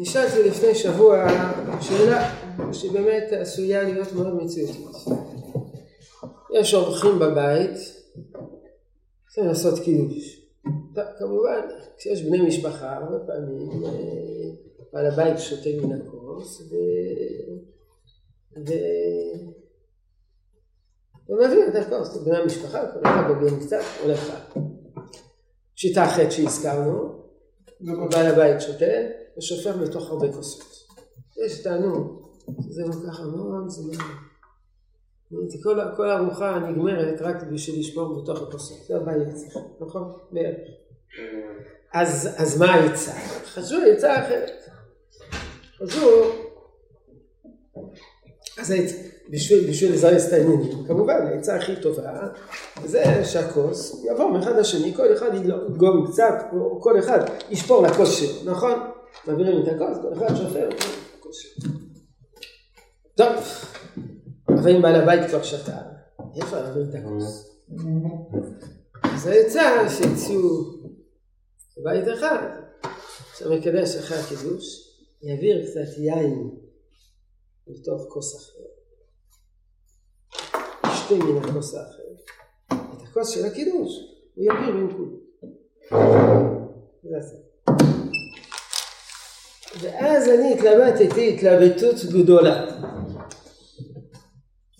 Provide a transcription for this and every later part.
נשאלתי לפני שבוע שאלה שבאמת עשויה להיות מאוד מציאותית. יש אורחים בבית, צריכים לעשות קידוש. כמובן, כשיש בני משפחה, הרבה פעמים אה, בעל הבית שותה מן הכוס ו... ו... ומבין את הכוס, בני המשפחה, כל אחד דוגל קצת, הולך. שיטה אחרת שהזכרנו, בעל הבית שותה ושופך בתוך הרבה כוסות. יש טענו, זה לוקח המון זמן. כל, כל ארוחה נגמרת רק בשביל לשמור בתוך הכוסות, זה הבעיה אצלך, נכון? בערך. אז, אז מה העצה? חשבו עצה אחרת. חשבו, אז העצה, בשביל, בשביל לזרז את העניינים, כמובן העצה הכי טובה זה שהכוס יעבור מאחד לשני, כל אחד ידגום קצת, או כל אחד ישפור לכוס שלו, נכון? מעבירים את הכוס, כל אחד שופר את הכוס שלו. טוב, אבל אם בעל הבית כבר שתה, איפה להעביר את הכוס? אז העצה שהציעו בבית אחד, שהמקדש אחרי הקידוש, יעביר קצת יין לתוך כוס אחר. ישתה מן הכוס האחר. את הכוס של הקידוש הוא יעביר בין כולם. ואז אני התלבטתי התלבטות גדולה.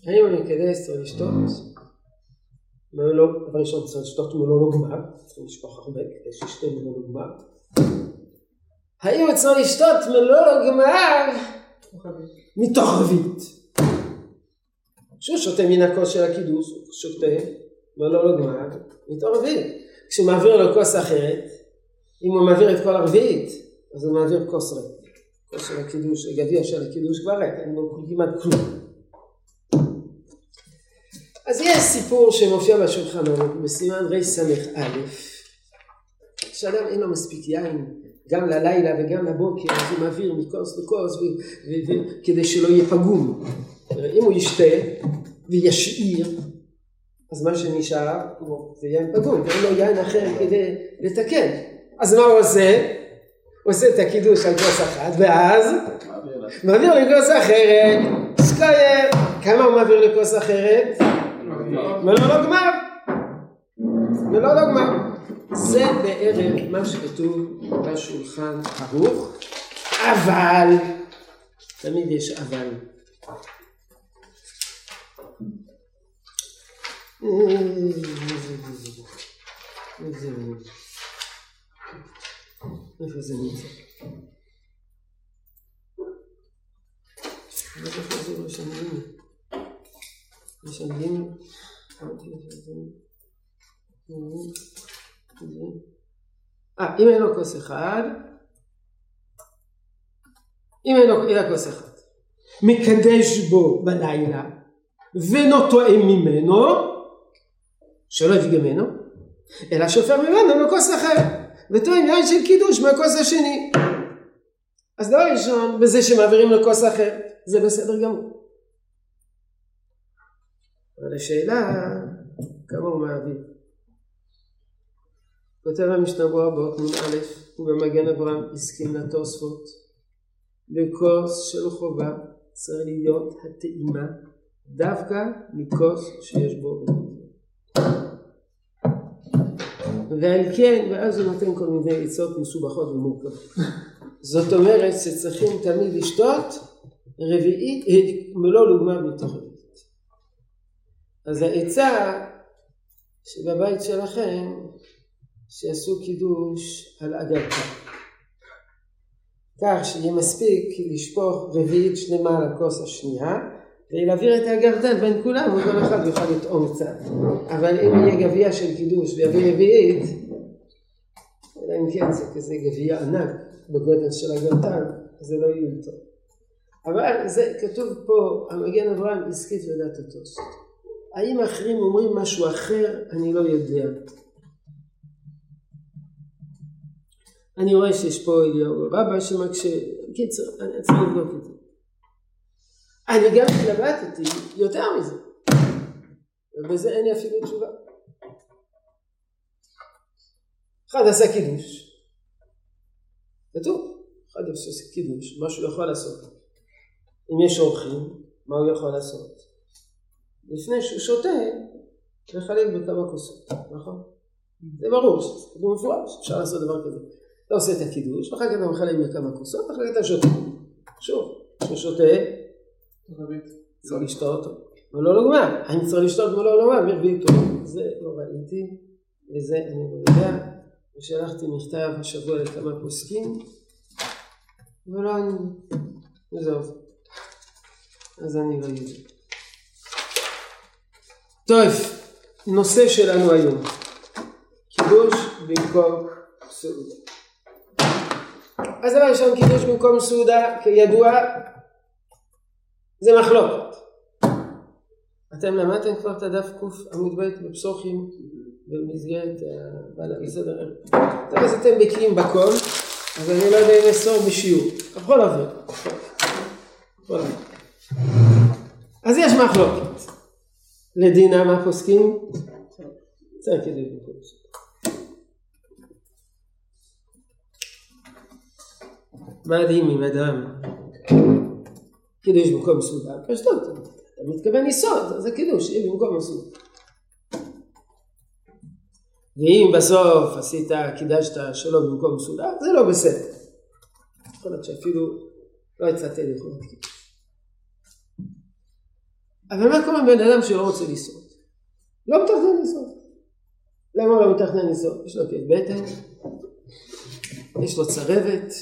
האם המקדש צריך לשתות? לא, דבר ראשון צריך לשתות מלוא לא גמר, צריך לשפוך הרבה כדי שישתה מלוא לא גמר. האם צריך לשתות מלוא לא גמר מתוך רביעית? כשהוא שותה מן הכוס של הקידוש, הוא שותה מלוא לא גמר מתוך רביעית. כשהוא מעביר לו כוס אחרת, אם הוא מעביר את כל הרביעית, אז הוא מעביר כוס ריק. כוס של הקידוש, גביע של הקידוש כבר ריק, אין בו כמעט כלום. אז יש סיפור שמופיע בשולחן ערוך בסימן רס"א, שאדם אין לו מספיק יין גם ללילה וגם לבוקר, אז הוא מעביר מכוס לכוס כדי שלא יהיה פגום. אם הוא ישתה וישאיר, אז מה שנשאר זה יין פגום, ואין לו יין אחר כדי לתקן. אז מה הוא עושה? הוא עושה את הקידוש על כוס אחת, ואז מעביר לכוס אחרת, סקויר, כמה הוא מעביר לכוס אחרת? מלוא לא גמר. מלוא לא גמר. זה בערך מה שכתוב בשולחן ערוך, אבל, תמיד יש אבל. איפה זה נמצא? איפה זה משנים? משנים? אה, אם אין לו כוס אחד, אם אין לו כוס אחד, מקדש בו בלילה ואינו טועם ממנו, שלא יביא ממנו, אלא שופר ממנו מכוס אחר, וטועם יין של קידוש מהכוס השני. אז דבר ראשון, בזה שמעבירים לו כוס אחר, זה בסדר גמור. אבל השאלה, כמה הוא מעביר. כותב המשנה ברורה באות נ"א, ובמגן אברהם הסכים לתוספות, בכוס של חובה צריך להיות הטעימה דווקא מכוס שיש בו ועל כן, ואז הוא נותן כל מיני עצות מסובכות ומורכבות. זאת אומרת שצריכים תמיד לשתות רביעית, מלוא לוגמה מתוך רביעית. אז העצה שבבית שלכם שיעשו קידוש על אגרתה. כך שיהיה מספיק לשפוך רביעית שלמה על הכוס השנייה ולהעביר את האגרטן בין כולם וכל אחד יוכל לטעום קצת. אבל אם יהיה גביע של קידוש ויביא רביעית, אלא אם כן זה כזה גביע ענק בגודל של אגרטן, זה לא יהיה טוב. אבל זה כתוב פה, המגן אברהם הסכית לדעת הטוסט. האם האחרים אומרים משהו אחר, אני לא יודע. אני רואה שיש פה אליהו רבא שמקשה, קיצר, אני צריך לבדוק את זה. אני גם התלבטתי יותר מזה, ובזה אין לי אפילו תשובה. אחד עשה קידוש, כתוב, אחד עושה קידוש, מה שהוא יכול לעשות. אם יש אורחים, מה הוא יכול לעשות? לפני שהוא שותה, לחלק בכמה כוסות, נכון? זה ברור, זה מפורש, אפשר לעשות דבר כזה. אתה עושה את הקידוש, אחר כך אתה מחלק בכמה כוסות, אחר כך אתה שותה. שוב, כשהוא שותה, צריך לשתות, אבל לא לגמר. האם צריך לשתות ולא מרביעי טוב. זה לא ראיתי, וזה אני לא יודע. ושלחתי מכתב השבוע לכמה פוסקים, ולא אני... וזהו. אז אני לא יודע. טוב, נושא שלנו היום. קידוש במקום סעודה. אז דבר ראשון, קידוש במקום סעודה, כידוע, זה מחלוקת. אתם למדתם כבר את הדף ק' עמוד ב' בפסוחים במסגרת בסדר. טוב, אז אתם בקיאים בכל, אז אני לא יודע אם אסור בשיעור. בכל אופן. אז יש מחלוקת. לדינה מה פוסקים? צריך כדי מה הדין אם אדם קידוש במקום סעודה? פשטות, אתה מתכוון יסוד, זה קידוש, יהיה במקום הסעודה. ואם בסוף עשית, קידשת שלא במקום סעודה, זה לא בסדר. יכול להיות שאפילו לא יצאת ידי חובת קידוש. אבל מה קורה בן אדם שלא רוצה לשרוד? לא מתכנן לשרוד. למה לא מתכנן לשרוד? יש לו כאב בטן, יש לו צרבת,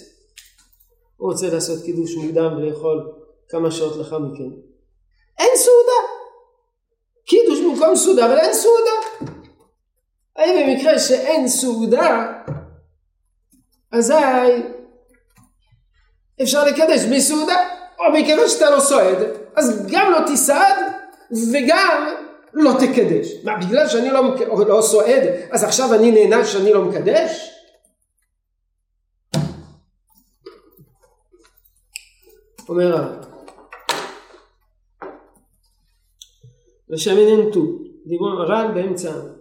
הוא רוצה לעשות קידוש מוקדם ולאכול כמה שעות לאחר מכן. אין סעודה. קידוש במקום סעודה, אבל אין סעודה. האם במקרה שאין סעודה, אזי אפשר לקדש בלי סעודה, או מכיוון שאתה לא סועד, אז גם לא תסעד וגם לא תקדש. מה, בגלל שאני לא, לא סועד, אז עכשיו אני נהנה שאני לא מקדש? אומר הרב. ושמיננתו, דיבור הר"ן באמצע העמוד.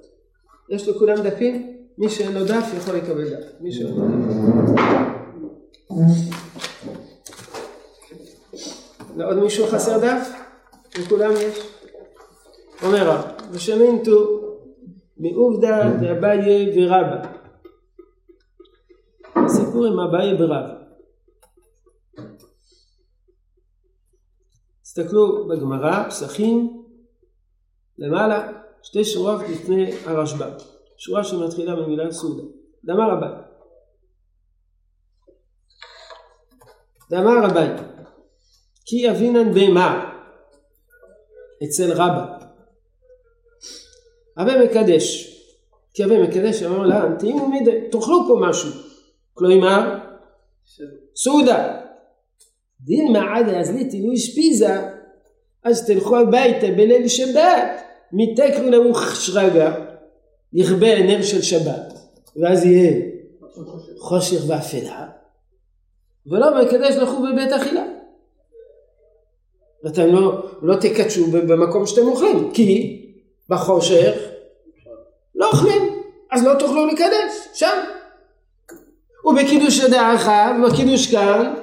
יש לכולם דפים? מי שאין לו דף יכול לקבל דף. מי שאין לו דף. לעוד מישהו חסר דף? לכולם יש? אומר הרב, ושמינתו מעובדא דאביי ורבא. הסיפור עם אביי ורבא. תסתכלו בגמרא, פסחים, למעלה, שתי שורות לפני הרשב"א. שורה שמתחילה במילה סעודה. דאמר רבי. דאמר רבי, כי אבינן בהמה אצל רבא. רבי מקדש. כי רבי מקדש אמר לה, תהיו מידי, תאכלו פה משהו. כלומר, סעודה. דילמה עד אז ליטילו אשפיזה, אז תלכו הביתה בליל שבת, מתקנו נמוך שרגא, יכבה נר של שבת, ואז יהיה חושך ואפלה, ולא מקדש לכו בבית אכילה. ואתם לא, לא תקדשו במקום שאתם אוכלים, כי בחושך לא אוכלים, אז לא תוכלו לקדש, שם. ובקידוש ידעך, ובקידוש כאן,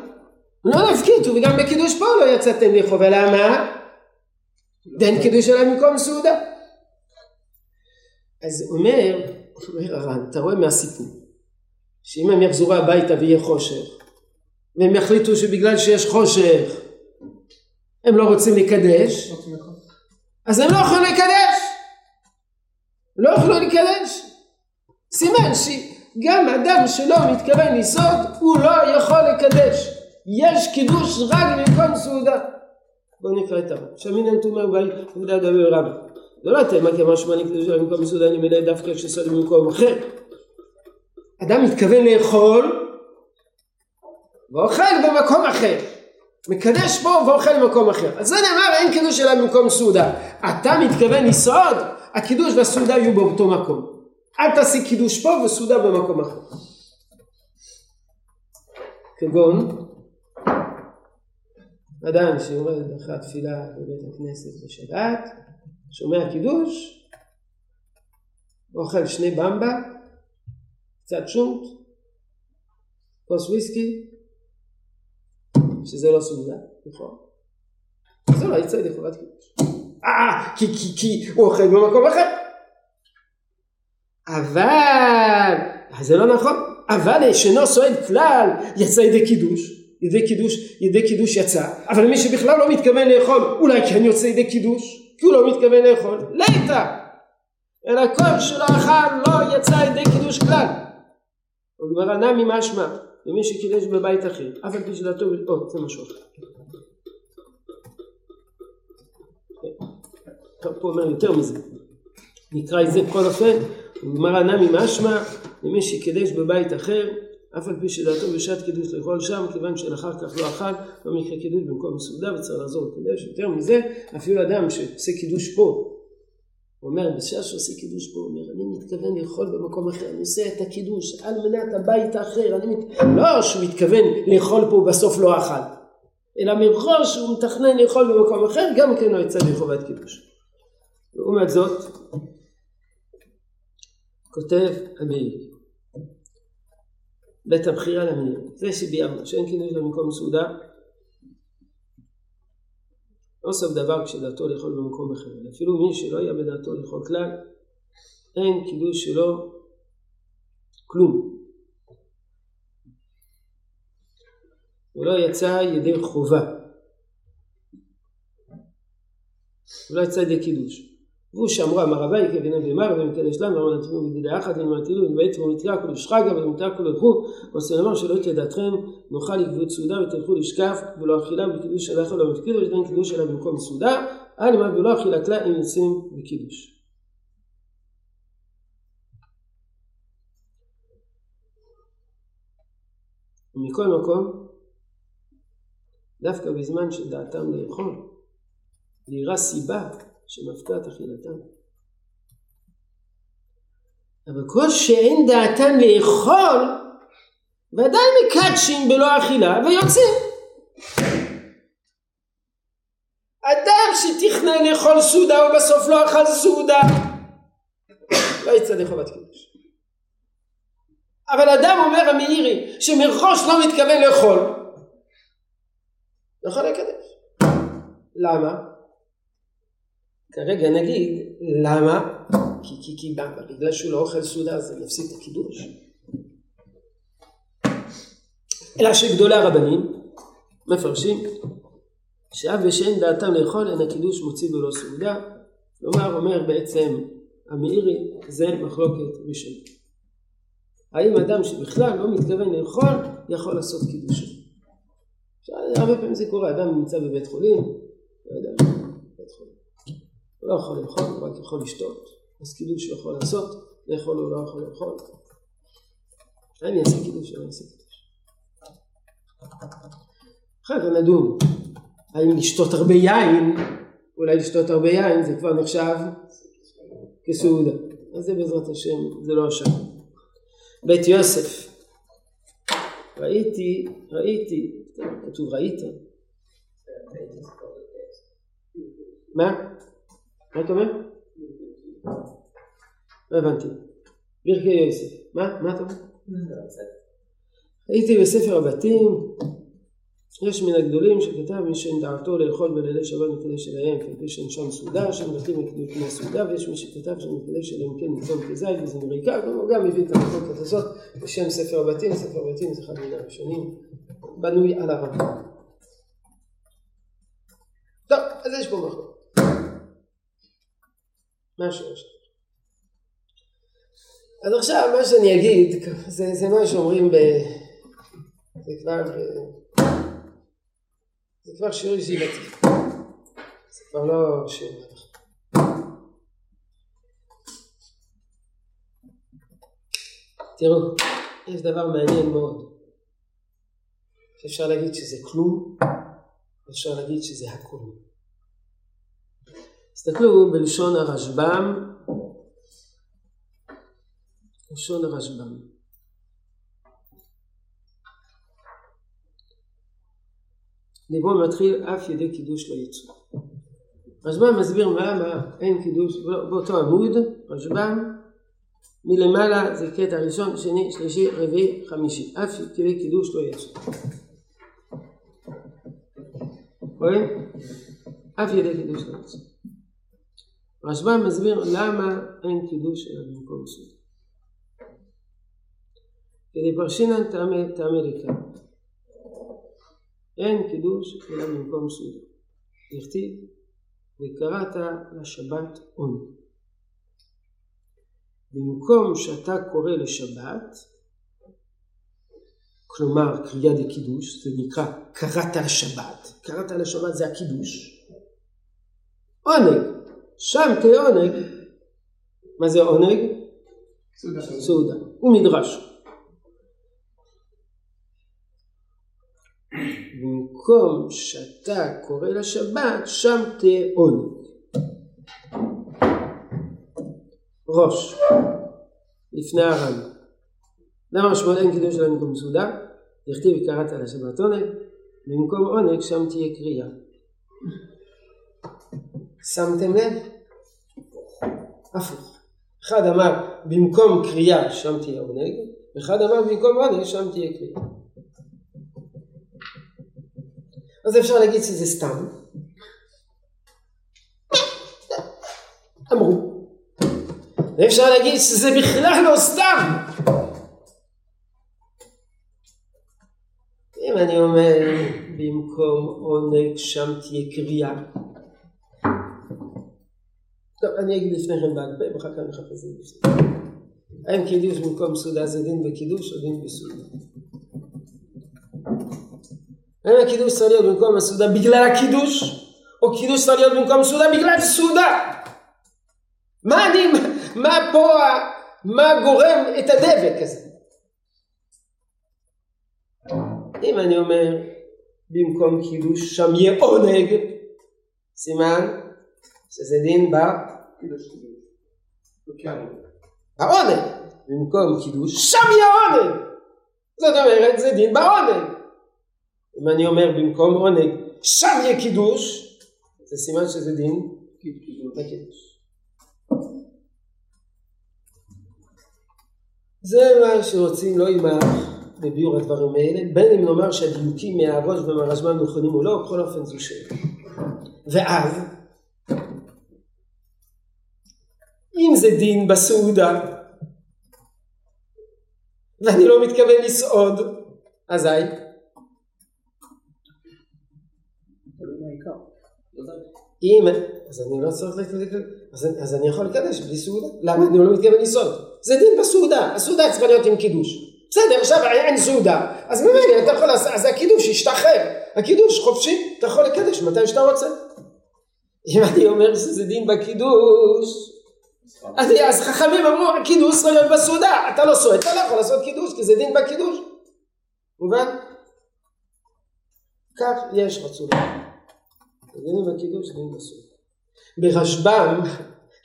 לא נפקידו, וגם בקידוש פה לא יצאתם לאכול, ולמה? דין קידוש אלא במקום סעודה. אז אומר, אומר הר"ן, אתה רואה מהסיפור, שאם הם יחזרו הביתה ויהיה חושך, והם יחליטו שבגלל שיש חושך הם לא רוצים לקדש, אז הם לא יכולים לקדש. לא יכולו לקדש. סימן שגם אדם שלא מתכוון לסעוד, הוא לא יכול לקדש. יש קידוש רק במקום סעודה. בואו נקרא את הרב. שמינן תומר באי עובדה דבר רב. זה לא תמה כמשמע לקדוש במקום סעודה אני מלא דווקא כשסעוד במקום אחר. אדם מתכוון לאכול ואוכל במקום אחר. מקדש פה ואוכל במקום אחר. אז זה נאמר אין קידוש אלא במקום סעודה. אתה מתכוון לסעוד, הקידוש והסעודה יהיו באותו מקום. אל תעשי קידוש פה וסעודה במקום אחר. כגון אדם שיורד אחרי התפילה בבית הכנסת בשבת, שומע קידוש, אוכל שני במבה, קצת שונט, כוס וויסקי, שזה לא סעודה, נכון? זה לא יצא ידי חובת קידוש. אה, כי, כי, כי הוא אוכל במקום אחר. אבל, זה לא נכון, אבל שאינו סועד כלל יצא ידי קידוש, ידי קידוש, ידי קידוש יצא, אבל מי שבכלל לא מתכוון לאכול, אולי כן יוצא ידי קידוש, כי הוא לא מתכוון לאכול, ליטא, אלא כל שלא אכל לא יצא ידי קידוש כלל. וגמרא נמי משמע, למי שקידש בבית אחר, אף על פי שדעתו, או, זה משהו אחר. פה אומר יותר מזה. נקרא את זה בכל אופן, וגמרא נמי משמע, למי שקידש בבית אחר, אף על פי שדעתו בשעת קידוש לאכול שם, כיוון שאחר כך לא אכל, לא מקרה קידוש במקום מסעודה וצריך לעזור לקידש. יותר מזה, אפילו אדם שעושה קידוש פה, הוא אומר, בשעה שעושה קידוש פה, הוא אומר, אני מתכוון לאכול במקום אחר, אני עושה את הקידוש על מנת הבית האחר, אני מת... לא שהוא מתכוון לאכול פה ובסוף לא אכל, אלא מראש הוא מתכנן לאכול במקום אחר, גם כן לא יצא לחובת קידוש. לעומת זאת, כותב המאיר, בית הבחירה למאיר, זה שביארנו, שאין קידוש במקום סעודה, לא סוף דבר כשדעתו לאכול במקום אחר, אפילו מי שלא היה בדעתו לאכול כלל, אין קידוש שלו כלום. הוא לא יצא ידי חובה. הוא לא יצא ידי קידוש. והוא שאמרה מרבי כבנה במר ומקדש לנו ואמר נתנו בדידי אחת ונמתילו ונבעט ומתירה כל שחגה ומתירה כל הלכו ועושה לומר שלא תדעתכם נאכל לגבות סעודה ותלכו לשקף ולא אכילה בקידוש שלך לא מפקידו ושדין קידוש שלה במקום סעודה אל מה ולא אכילה כלה אם יוצאים בקידוש. ומכל מקום דווקא בזמן שדעתם לאכול נראה סיבה שמפתה את אכילתם. אבל כל שאין דעתם לאכול, ודאי מקדשים בלא אכילה ויוצאים. אדם שתכנן לאכול סעודה ובסוף לא אכל סעודה, לא יצא לחובת קידוש. אבל אדם אומר המאירי שמראש לא מתכוון לאכול, לא יכול לקדש. למה? כרגע נגיד, למה? כי, כי, כי בגלל שהוא לא אוכל סעודה אז זה יפסיד את הקידוש. אלא שגדולי הרבנים מפרשים שאף ושאין דעתם לאכול אין הקידוש מוציא בלא סעודה. כלומר אומר בעצם המאירי זה מחלוקת ראשונה. האם אדם שבכלל לא מתכוון לאכול יכול לעשות קידוש? הרבה פעמים זה קורה, אדם נמצא בבית חולים, הוא לא יכול לאכול, הוא רק יכול לשתות. אז קידוש הוא יכול לעשות, לאכול הוא לא יכול לאכול. האם יעשה קידוש או לא יעשה קידוש? אחר כך נדון, האם לשתות הרבה יין, אולי לשתות הרבה יין זה כבר נחשב כסעודה. אז זה בעזרת השם, זה לא השם. בית יוסף, ראיתי, ראיתי, כתוב ראית. מה? מה אתה אומר? לא הבנתי. ברכי יוסף. מה? מה אתה אומר? הייתי בספר הבתים, יש מן הגדולים שכתב מי שאין דעתו לאכול בלילי שבת מקדש שלהם כפי שאין שם סעודה, שם בתים מקדש כמו סעודה, ויש מי שכתב שמקדש שלהם כן ניצום כזית וזה מריקה, והוא גם מביא את המחלוקת הזאת בשם ספר הבתים, ספר הבתים זה אחד מן הראשונים, בנוי על הרמב"ם. משהו יש. אז עכשיו מה שאני אגיד זה, זה מה שאומרים ב... זה כבר, זה כבר שיעור ישיבתי. זה כבר לא שיעור תראו, יש דבר מעניין מאוד. אפשר להגיד שזה כלום, אפשר להגיד שזה הכל. תסתכלו בלשון הרשב"ם, לשון הרשב"ם. ליבו מתחיל אף ידי קידוש לא יצאו. רשב"ם מסביר מה, מה, אין קידוש, באותו עמוד, רשב"ם, מלמעלה זה קטע ראשון, שני, שלישי, רביעי, חמישי, אף ידי קידוש לא יצאו. רואים? אף ידי קידוש לא יוצא. רשב"ם מסביר למה אין קידוש אלא במקום סודר. כדי פרשינן טעמי לקרא. אין קידוש אלא במקום סודר. נכתיב וקראת לשבת עוני. במקום שאתה קורא לשבת, כלומר קריאה דקידוש, זה נקרא קראת לשבת, קראת לשבת זה הקידוש, עונג, שם כעונג, מה זה עונג? סעודה. סעודה, הוא מדרש. במקום שאתה קורא לשבת, שם תהיה עונג. ראש, לפני הר"ן. למה משמעות אין קידוש שלהם במקום סעודה? דכתיב קראת לשבת עונג, במקום עונג שם תהיה קריאה. שמתם לב? הפוך. אחד אמר במקום קריאה שם תהיה עונג, ואחד אמר במקום עונג שם תהיה קריאה. אז אפשר להגיד שזה סתם. אמרו. ואפשר להגיד שזה בכלל לא סתם. אם אני אומר במקום עונג שם תהיה קריאה. טוב, אני אגיד לפני כן בעל פה ואחר כך נחפש את זה. האם קידוש במקום סעודה זה דין בקידוש או דין בסעודה? האם הקידוש צריך להיות במקום הסעודה בגלל הקידוש, או קידוש צריך להיות במקום סעודה בגלל סעודה? מה אני, מה פה, מה גורם את הדבק הזה? אם אני אומר במקום קידוש שם יהיה עונג, סימן שזה דין ב... בעונג. במקום קידוש שם יהיה עונג. זאת אומרת זה דין בעונג. אם אני אומר במקום עונג שם יהיה קידוש, זה סימן שזה דין בקידוש. זה מה שרוצים לא יימח בביאור הדברים האלה, בין אם נאמר שהדיוקים מהראש ומהרשב"ם נכונים או לא, בכל אופן זו שאלה. ואז, אם זה דין בסעודה, ואני לא מתכוון לסעוד, אזי אם, אז אני לא צריך לקדש, אז, אז אני יכול לקדש בלי סעודה. למה? אני לא מתכוון לסעוד. זה דין בסעודה, הסעודה צריכה להיות עם קידוש. בסדר, עכשיו אין סעודה, אז ממילא אתה יכול לעשות, אז הקידוש ישתחרר. הקידוש חופשי, אתה יכול לקדש מתי שאתה רוצה. אם אני אומר שזה דין בקידוש, אז, חכמים אמרו, הקידוש צריך להיות בסעודה, אתה לא סועד, אתה לא יכול לעשות קידוש, כי זה דין בקידוש. מובן? כך יש רצון. דינים בקידוש, דינים בסוף. ברשב"ם,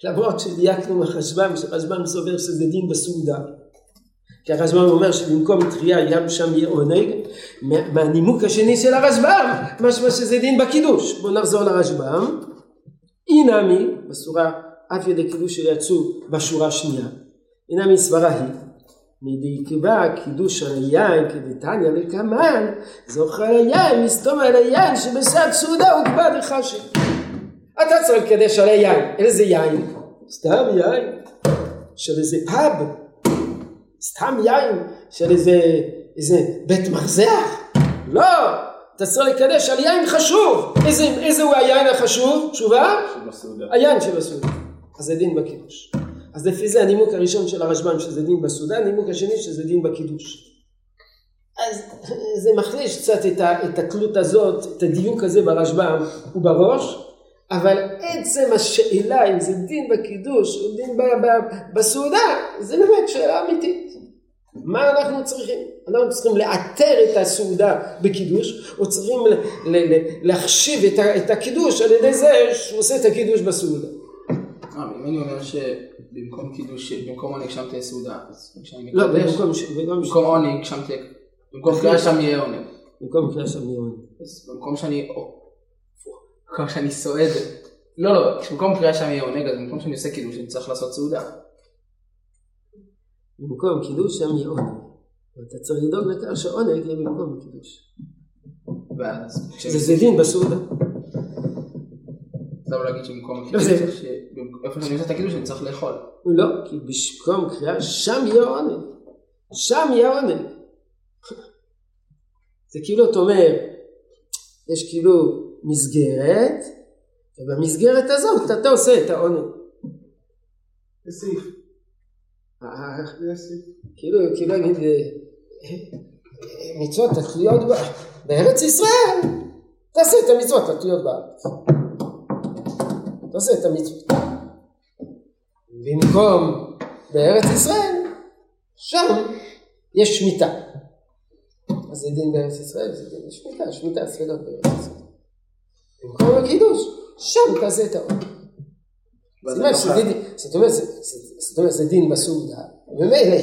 למרות שדייקנו מחשב"ם, שרשב"ם סובר שזה דין בסעודה, כי הרשב"ם אומר שבמקום תחייה גם שם יהיה עונג, מהנימוק השני של הרשב"ם, משמע שזה דין בקידוש. בואו נחזור לרשב"ם. אינמי, בסורה אף ידי קידוש שיצאו בשורה השנייה. אינמי סברה היא מדיקבע קידוש על היין כדתניא לקמן זוכר היין מסתום על היין שבשעת סעודה הוא כבר דחשי אתה צריך לקדש על היין. איזה יין? סתם יין. של איזה פאב. סתם יין של איזה איזה בית מרזח? לא! אתה צריך לקדש על יין חשוב. איזה, איזה הוא היין החשוב? תשובה? היין שבסעודה אז זה דין בקידוש אז לפי זה הנימוק הראשון של הרשב"ם שזה דין בסעודה, הנימוק השני שזה דין בקידוש. אז זה מחליש קצת את, ה, את התלות הזאת, את הדיוק הזה ברשב"ם ובראש, אבל עצם השאלה אם זה דין בקידוש או דין ב, ב, בסעודה, זה באמת שאלה אמיתית. מה אנחנו צריכים? אנחנו צריכים לאתר את הסעודה בקידוש, או צריכים להחשיב את, את הקידוש על ידי זה שהוא עושה את הקידוש בסעודה. אה, אם אני אומר שבמקום קידוש, במקום עונג שם תהיה סעודה, אז כשאני לא, מקדש, במקום עונג שם תהיה, במקום קריאה שם יהיה עונג. במקום קריאה שם יהיה עונג. אז במקום שאני, במקום שאני סועד, לא, לא, במקום קריאה שם יהיה עונג, אז במקום שאני עושה קידוש אני צריך לעשות סעודה. במקום קידוש שם יהיה עונג. ואתה צריך לדאוג לכך שעונג יהיה במקום קידוש. זה דין בסעודה. לא להגיד שבמקום לא, איפה שאני עושה את הקידוש אני צריך לאכול. לא, כי במקום קריאה שם יהיה עונג. שם יהיה עונג. זה כאילו אתה אומר, יש כאילו מסגרת, ובמסגרת הזאת אתה עושה את העונג. זה סעיף. אה, זה סעיף. כאילו, כאילו אה, אה, מצוות התלויות בארץ ישראל, תעשה את המצוות התלויות בארץ. תעשה את המצוות. במקום בארץ ישראל, שם יש שמיטה. אז זה דין בארץ ישראל, זה דין בשמיטה, שמיטה סבילות בארץ ישראל. במקום הקידוש, שם תעשה את העונג. זאת אומרת זה- דין בסעודה, וממילא,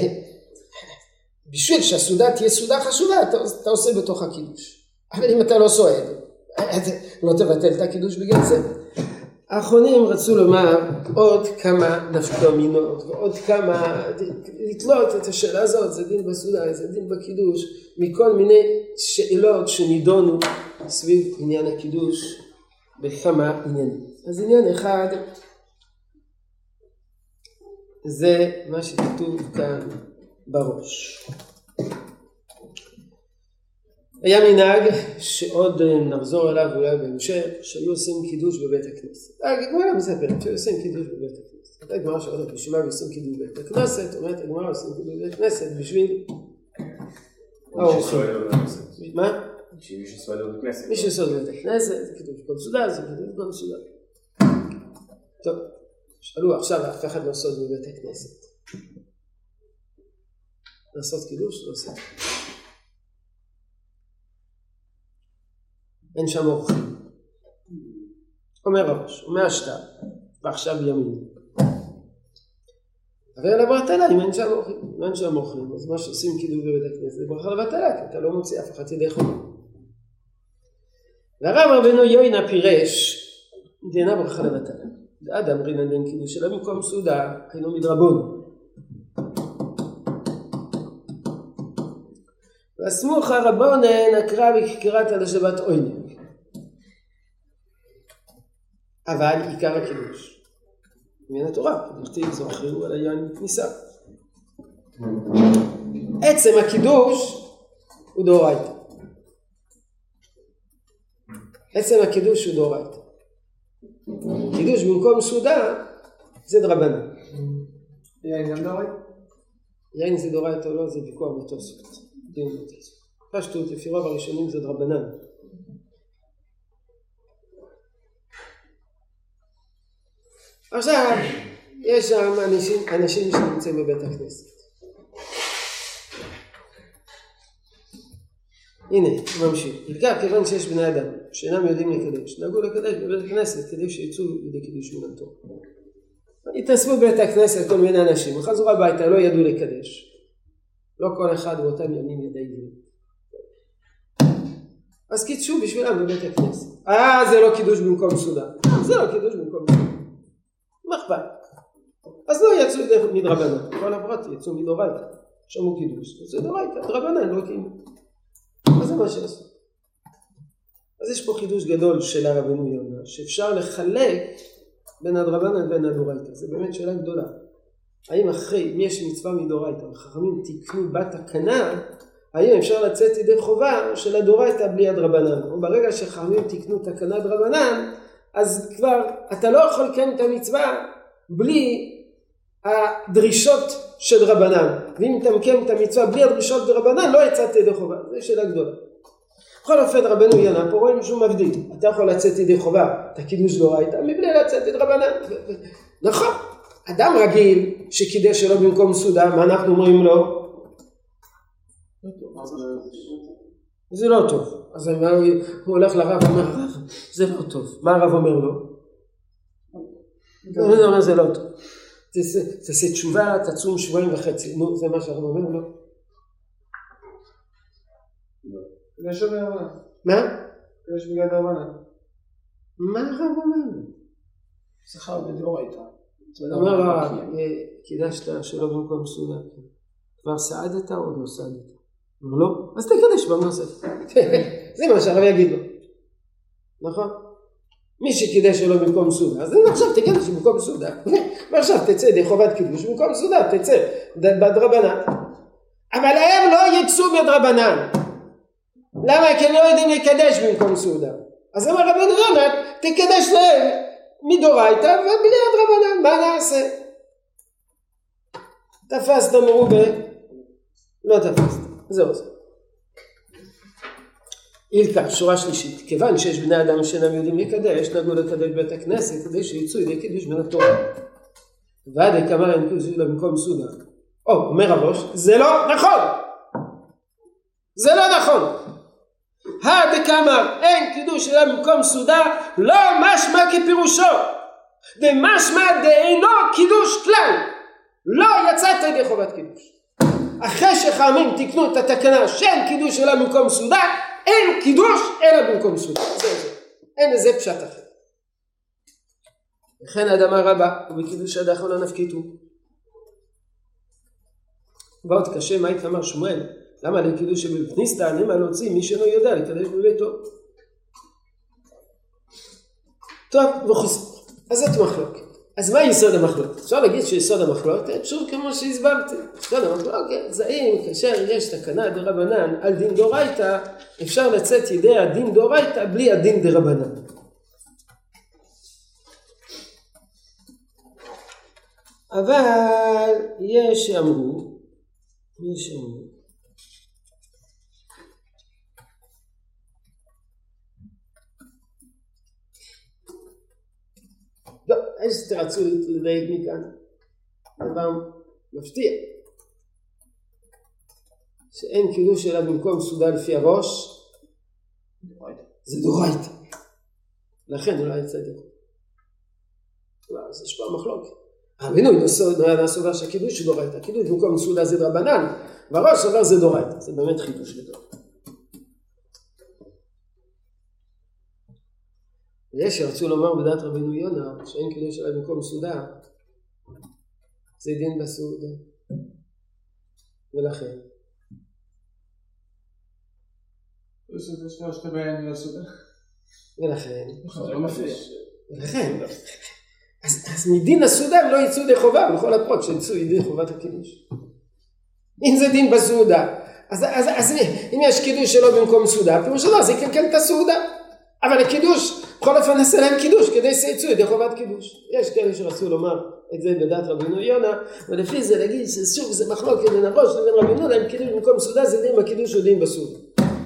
בשביל שהסעודה תהיה סעודה חשובה, אתה, עושה בתוך הקידוש. אבל אם אתה לא סועד, לא תבטל את הקידוש בגלל זה. האחרונים רצו לומר עוד כמה נפקא מינות, ועוד כמה, לתלות את השאלה הזאת, זה דין בסעודה, זה דין בקידוש, מכל מיני שאלות שנידונו סביב עניין הקידוש בכמה עניינים. אז עניין אחד זה מה שכתוב כאן בראש. היה מנהג שעוד נחזור אליו אולי בהמשך, שהיו עושים קידוש בבית הכנסת. הגמרא מספרת שהיו עושים קידוש בבית הכנסת. הייתה גמרא שאומרת בשביל מה עושים קידוש בבית הכנסת, אומרת הגמרא עושים קידוש בבית הכנסת בשביל האורחים. מה? בשביל מישהו סועד בבית כנסת. מי בבית הכנסת, זה קידוש במקום מסודר, זה קידוש במקום מסודר. טוב, שאלו עכשיו אף אחד לא בבית הכנסת. לעשות קידוש? לא עושה. אין שם אורחים. אומר הראש, השטר, ועכשיו ימין. אבל לבטלה אם אין שם אורחים, אין שם אורחים, אז מה שעושים קידוש בבית הכנסת זה ברכה לבטלה, כי אתה לא מוציא אף אחד ידי חובה. והרב רבנו יוינה פירש, דינה ברכה לבטלה. אדם רינן דין קידוש שלא במקום סעודה, היינו מדרבון. והסמוכה רבונן הקרא בקריאת על השבת עוינג. אבל עיקר הקידוש. מן התורה, דכתיב זוכרו על היין בכניסה. עצם הקידוש הוא דאורייתא. עצם הקידוש הוא דאורייתא. קידוש במקום סעודה זה דרבנן. יין גם דורי? יין זה דאורייתא או לא זה ויכוח בתוספות. פשטות לפי רוב הראשונים זה דרבנן. עכשיו יש שם אנשים, אנשים שנמצאים בבית הכנסת. הנה, ממשיך. בעיקר כיוון שיש בני אדם שאינם יודעים לקדש, נהגו לקדש בבית הכנסת כדי שיצאו לידי קידוש התורה. התאספו בבית הכנסת כל מיני אנשים, חזרו הביתה, לא ידעו לקדש. לא כל אחד באותם ימים ידי עברית. אז קידשו בשבילם בבית הכנסת. אה, זה לא קידוש במקום סעודה. זה לא קידוש במקום סעודה. מה אכפת? אז לא יצאו מדרבנן. כל הפרט יצאו מדאורייתא. שמעו קידוש. זה דאורייתא, דרבנן לא קיימו. אז זה מה שעשו. אז יש פה חידוש גדול של הרבנו יונה, שאפשר לחלק בין הדרבנן לבין הדאורייתא. זו באמת שאלה גדולה. האם אחרי, אם יש מצווה מדאורייתא, וחכמים תיקנו בתקנה, האם אפשר לצאת ידי חובה של הדאורייתא בלי הדרבנן? או ברגע שחכמים תיקנו תקנה דרבנן, אז כבר אתה לא יכול לקיים את המצווה בלי הדרישות של דרבנן. ואם אתה מקיים את המצווה בלי הדרישות של דרבנן, לא יצאת ידי חובה. זו שאלה גדולה. בכל אופן רבנו יונה פה רואים שהוא מבדיל. אתה יכול לצאת ידי חובה, את הקידוש דאורייתא, מבלי לצאת ידי דרבנן. נכון. אדם רגיל שקידש שלא במקום סעודה, מה אנחנו אומרים לו? זה לא טוב. אז הוא הולך לרב ואומר, הרב, זה לא טוב. מה הרב אומר לו? הוא אומר, זה לא טוב. תעשה- תשובה, תצום שבועיים וחצי. נו, זה מה שהרב אומר לו. יש עוד דרבנן. מה? יש בגלל דרבנן. מה הרב אומר? שכר בדאורייתא. אומר לו הרב, אה, קידשת שלא במקום סעודה. כבר סעדת או עוד לא סעדת? אומר לו, אז תקדש פעם נוספת. זה מה שהרב יגיד לו. נכון? מי שקידש שלא במקום סעודה, אז עכשיו תקדש במקום סעודה, ועכשיו תצא ידי חובת קידוש במקום סעודה, תצא בדרבנן. אבל הם לא יצאו בדרבנן. למה? כי הם לא יודעים לקדש במקום סעודה. אז אמר רבנו יונה, תקדש להם מדורייתא ובלי הדרבנן, מה נעשה? תפסת מרובה? לא תפסת, זהו זה. אילקה, שורה שלישית, כיוון שיש בני אדם שאינם יודעים לקדש, נהגו לקדש בית הכנסת כדי שיצאו ידי קידוש בין התורה. ועד כמה אין קידוש במקום סעודה. או, אומר הראש, זה לא נכון! זה לא נכון! הדקאמר אין קידוש אלא במקום סעודה לא משמע כפירושו דמשמע דאינו קידוש כלל לא יצאת ידי חובת קידוש אחרי שחכמים תיקנו את התקנה שאין קידוש אלא במקום סעודה אין קידוש אלא במקום סעודה. זהו זה. אין לזה פשט אחר. וכן האדמה רבה ובקידוש עד האחרונה נפקיתו. ועוד קשה מה התאמר שמואל? למה לקידוש שבפניסתא נמה להוציא מי שאינו יודע לקדש בביתו. טוב, וחוס... אז זאת מחלוקת. אז מה יסוד המחלוקת? אפשר להגיד שיסוד המחלוקת, שוב כמו שהסברתי, יסוד המחלוקת זה אם כאשר יש תקנה דרבנן על דין דורייתא, אפשר לצאת ידי הדין דורייתא בלי הדין דרבנן. אבל יש שאמרו, יש שאמרו, לא, איזה תרצו לדייק מכאן? דבר מפתיע. שאין קידוש אלא במקום סעודה לפי הראש, זה דורייתא. לכן אולי יצא ידי אז יש פה מחלוקת. אבינו היה סובר שהקידוש הוא דורייתא. קידוש במקום סעודה זה דרבנן, והראש סובר זה דורייתא. זה באמת חידוש גדול. ויש שרצו לומר בדעת רבינו יונה שאין קידוש עליו במקום סעודה זה דין בסעודה ולכן. ולכן. ולכן. אז מדין הסעודה הם לא יצאו ידי חובה בכל הפרוט שיצאו ידי חובת הקידוש. אם זה דין בסעודה אז, אז, אז אם יש קידוש שלא במקום סעודה פירוש הדבר זה יקלקל את הסעודה. אבל הקידוש בכל אופן נעשה להם קידוש כדי שיצאו ידי חובת קידוש. יש כאלה שרצו לומר את זה בדעת רבינו יונה, ולפי זה להגיד ששוב זה מחלוקת בין הראש לבין רבינו אם קידוש במקום סעודה זה דין בקידוש או דין בסעודה.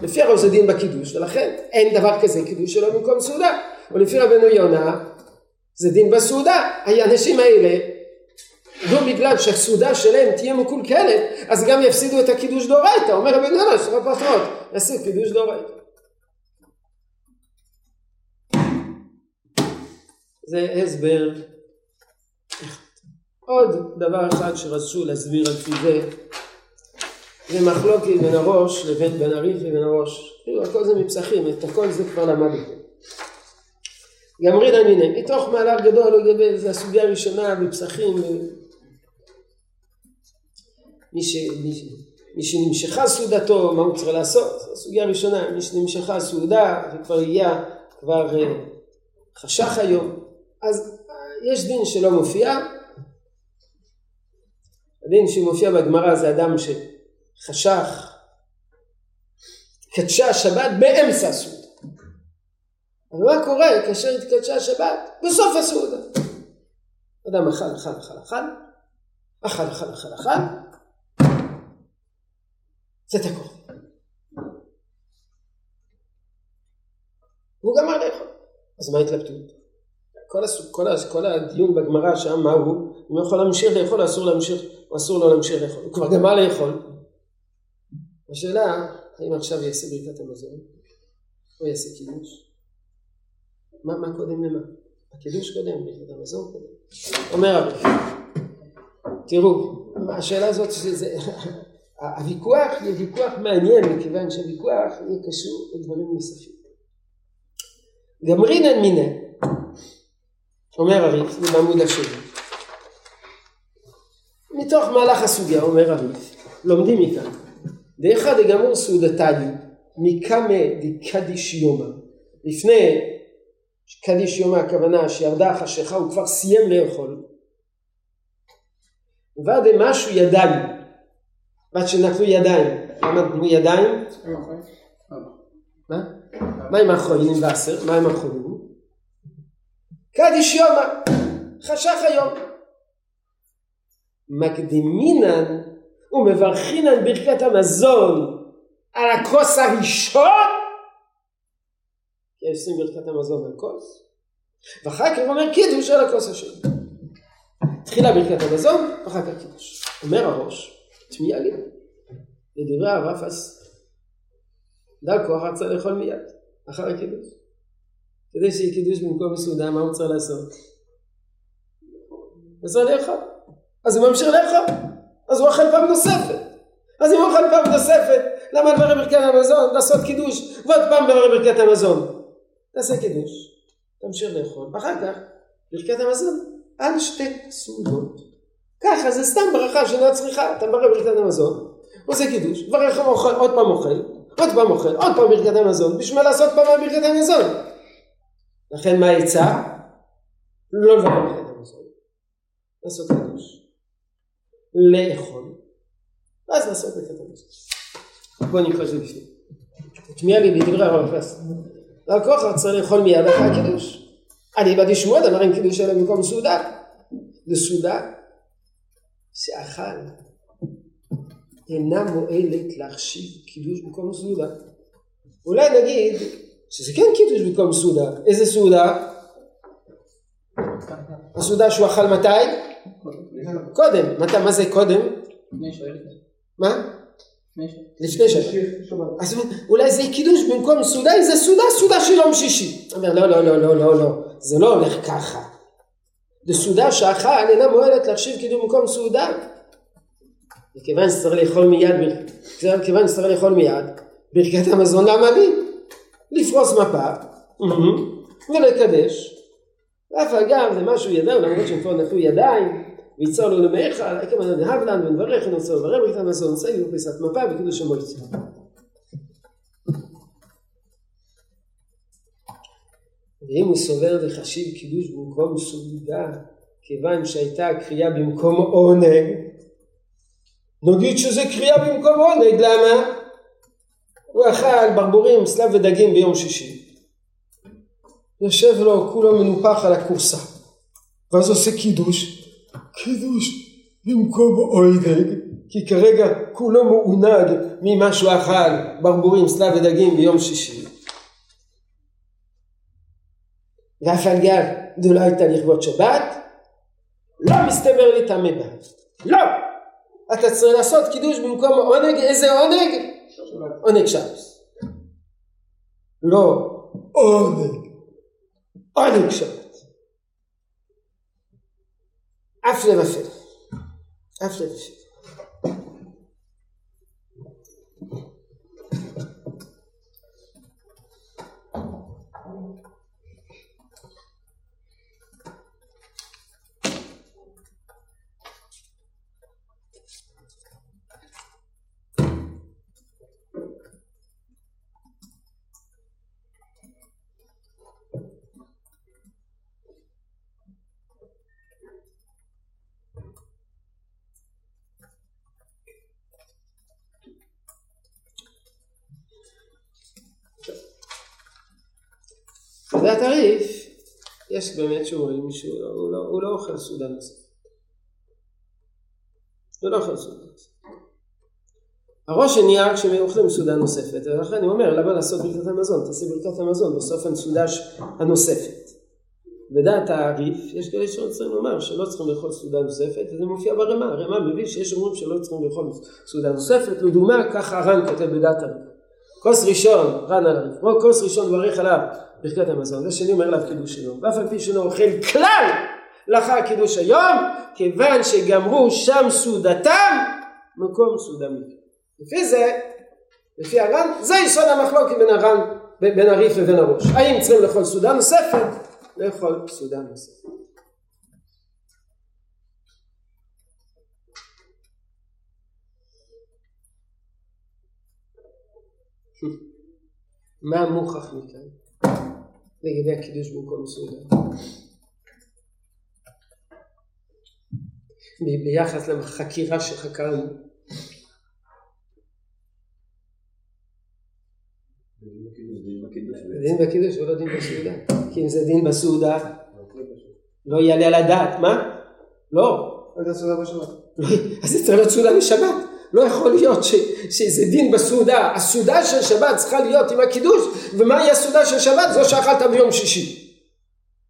לפי הראש זה דין בקידוש, ולכן אין דבר כזה קידוש שלא במקום סעודה. ולפי רבינו יונה זה דין בסעודה. האנשים האלה לא בגלל שהסעודה שלהם תהיה מקולקלת, אז גם יפסידו את הקידוש דאורייתא. אומר רבינו יונה, שלא פחות, יעשו קידוש דאורייתא. זה הסבר. עוד דבר אחד שרצו להסביר על פי זה זה מחלוקת בין הראש לבין בין הריף לבין הראש. כאילו הכל זה מפסחים את הכל זה כבר למדתם גמרין אמינא מתוך מהלך גדול לגבי זה הסוגיה הראשונה בפסחים מי, ש, מי, מי שנמשכה סעודתו מה הוא צריך לעשות? זו הסוגיה הראשונה. מי שנמשכה סעודה וכבר הגיע כבר חשך היום אז יש דין שלא מופיע, הדין שמופיע בגמרא זה אדם שחשך, קדשה השבת באמצע הסעודה. אבל מה קורה כאשר התקדשה השבת? בסוף הסעודה. אדם אכל, אכל, אכל, אכל, אכל, אכל, אכל, אכל, זה תקוע. והוא גמר לאכול. אז מה ההתלבטות? כל, הסוג, כל, כל הדיון בגמרא שם, מה הוא? אם הוא יכול להמשיך לאכול, אסור להמשיך, או אסור לו להמשיך לאכול. הוא כבר גמר לאכול. השאלה, האם עכשיו יעשה ברכת המזון, או יעשה קידוש? מה, מה קודם למה? הקידוש קודם, ברכת המזון קודם. אומר הרב, תראו, השאלה הזאת, שזה, הוויכוח יהיה ויכוח מעניין, מכיוון שהוויכוח יהיה קשור לדברים נוספים. גמרינן מיניה אומר הריף, זה בעמוד השני. מתוך מהלך הסוגיה, אומר הריף, לומדים מכאן. דאחד דגמור סעודתני, מקמא דקדיש יומא. לפני קדיש יומא הכוונה שירדה החשיכה הוא כבר סיים לאכול. ועד משהו ידיים. ועד שנטלו ידיים. למה נתנו ידיים? מה? מה עם האחרונים בעשר? מה עם האחרונים? קדיש יומא. חשך היום. מקדימינן ומברכינן ברכת המזון על הכוס הראשון, כי עושים ברכת המזון על כוס, ואחר כך אומר קידוש על הכוס השני. תחילה ברכת המזון, ואחר כך קידוש. אומר הראש, תמיהה לי. לדברי הרב אפס, דל כוח רצה לאכול מיד, אחר הקידוש. כדי שיהיה קידוש במקום מסעודה, מה הוא צריך לעשות? הוא צריך לאכול. אז הוא ממשיך לאכול. אז הוא אוכל פעם נוספת. אז אם הוא אוכל פעם נוספת, למה לברר ברכת המזון? לעשות קידוש, ועוד פעם לברר ברכת המזון. תעשה קידוש, תמשיך לאכול, ואחר כך ברכת המזון על שתי סעודות. ככה זה סתם ברכה שאינה צריכה, אתה מברר ברכת המזון, עושה קידוש, מברך עוד פעם אוכל, עוד פעם אוכל, עוד פעם ברכת המזון, בשביל לעשות פעם ברכת המזון. לכן מה העצה? לא לברך ברכת המזון, לעשות קידוש. לאכול, ואז לעשות ברכת המזון. בואו נקרא את זה בפנים. תשמיע לי בדברי הרב הפס. כוח רצה לאכול מיד אחרי הקידוש. אני באתי שמואל אמר אין קידוש אלא במקום סעודה. בסעודה שאכל אינה מועלת להחשיב קידוש במקום סעודה. אולי נגיד שזה כן קידוש במקום סעודה. איזה סעודה? הסעודה שהוא אכל מתי? קודם. מתי, מה זה קודם? מה? לפני שבת. אז אולי זה קידוש במקום סעודה, אם זה סעודה, סעודה של יום שישי. אומר לא, לא, לא, לא, לא, לא, זה לא הולך ככה. בסעודה שאכל אינה מועלת להחשיב קידום במקום סעודה. וכיוון שצריך לאכול מיד, כיוון שצריך לאכול מיד, ברכת המזון לי? לפרוס מפה ולקדש. ואף אגב זה משהו ידע, למרות שהם כבר נטלו ידיים, ויצור לו למאיך, עקב אדם דהב לנו ונברך ונוצר וברר ברכת המזון, צאי ופריסת מפה וקידוש המועצה. ואם הוא סובר לחשיב קידוש במקום סעודה, כיוון שהייתה קריאה במקום עונג, נגיד שזה קריאה במקום עונג, למה? הוא אכל ברבורים, סלב ודגים ביום שישי. יושב לו כולו מנופח על הכורסה, ואז עושה קידוש, קידוש במקום עונג, כי כרגע כולו מעונג ממה שהוא אכל ברבורים, סלב ודגים ביום שישי. ואף על גב זו לא הייתה לכבוד שבת, לא מסתבר לי טמא בה. לא! אתה צריך לעשות קידוש במקום עונג, איזה עונג? עונג שבת. לא עונג, עונג שבת. אף לבפל. הטריף, יש באמת שאומרים שהוא לא, הוא לא, הוא לא אוכל סעודה נוספת. הוא לא אוכל סעודה נוספת. הראש נהיה כשהם אוכלים סעודה נוספת, ולכן אני אומר, למה לעשות ברכת המזון? תעשי ברכת המזון בסוף הסעודה הנוספת. בדעת הריף, יש כאלה שרוצים לומר שלא צריכים לאכול סעודה נוספת, וזה מופיע ברמה, הרמה מביא שיש אומרים שלא צריכים לאכול סעודה נוספת, לדוגמה, ככה הר"ן כותב בדעת הריף. כוס ראשון, ר"ן על הריף, כוס ראשון מברך עליו ברכת המזון, והשני אומר עליו קידוש היום, ואף על פי שאינו אוכל כלל לאחר קידוש היום, כיוון שגמרו שם סעודתם, מקום סעודה מכם. לפי זה, לפי הר"ן, זה יסוד המחלוקת בין הר"ן, בין הריף לבין הראש. האם צריכים לאכול סעודה נוספת? לאכול סעודה נוספת. מה מוכח מכאן לגבי הקידוש במקום? ב- ביחס לחקירה שחקרנו. דין בקידוש ולא דין בסעודה. כי אם זה דין בסעודה, לא יעלה על הדעת. מה? לא. בשבת? לא, אז זה צריך להיות סעודה בשבת. לא יכול להיות ש, שזה דין בסעודה. הסעודה של שבת צריכה להיות עם הקידוש, ומהי הסעודה של שבת? זו שאכלת ביום שישי.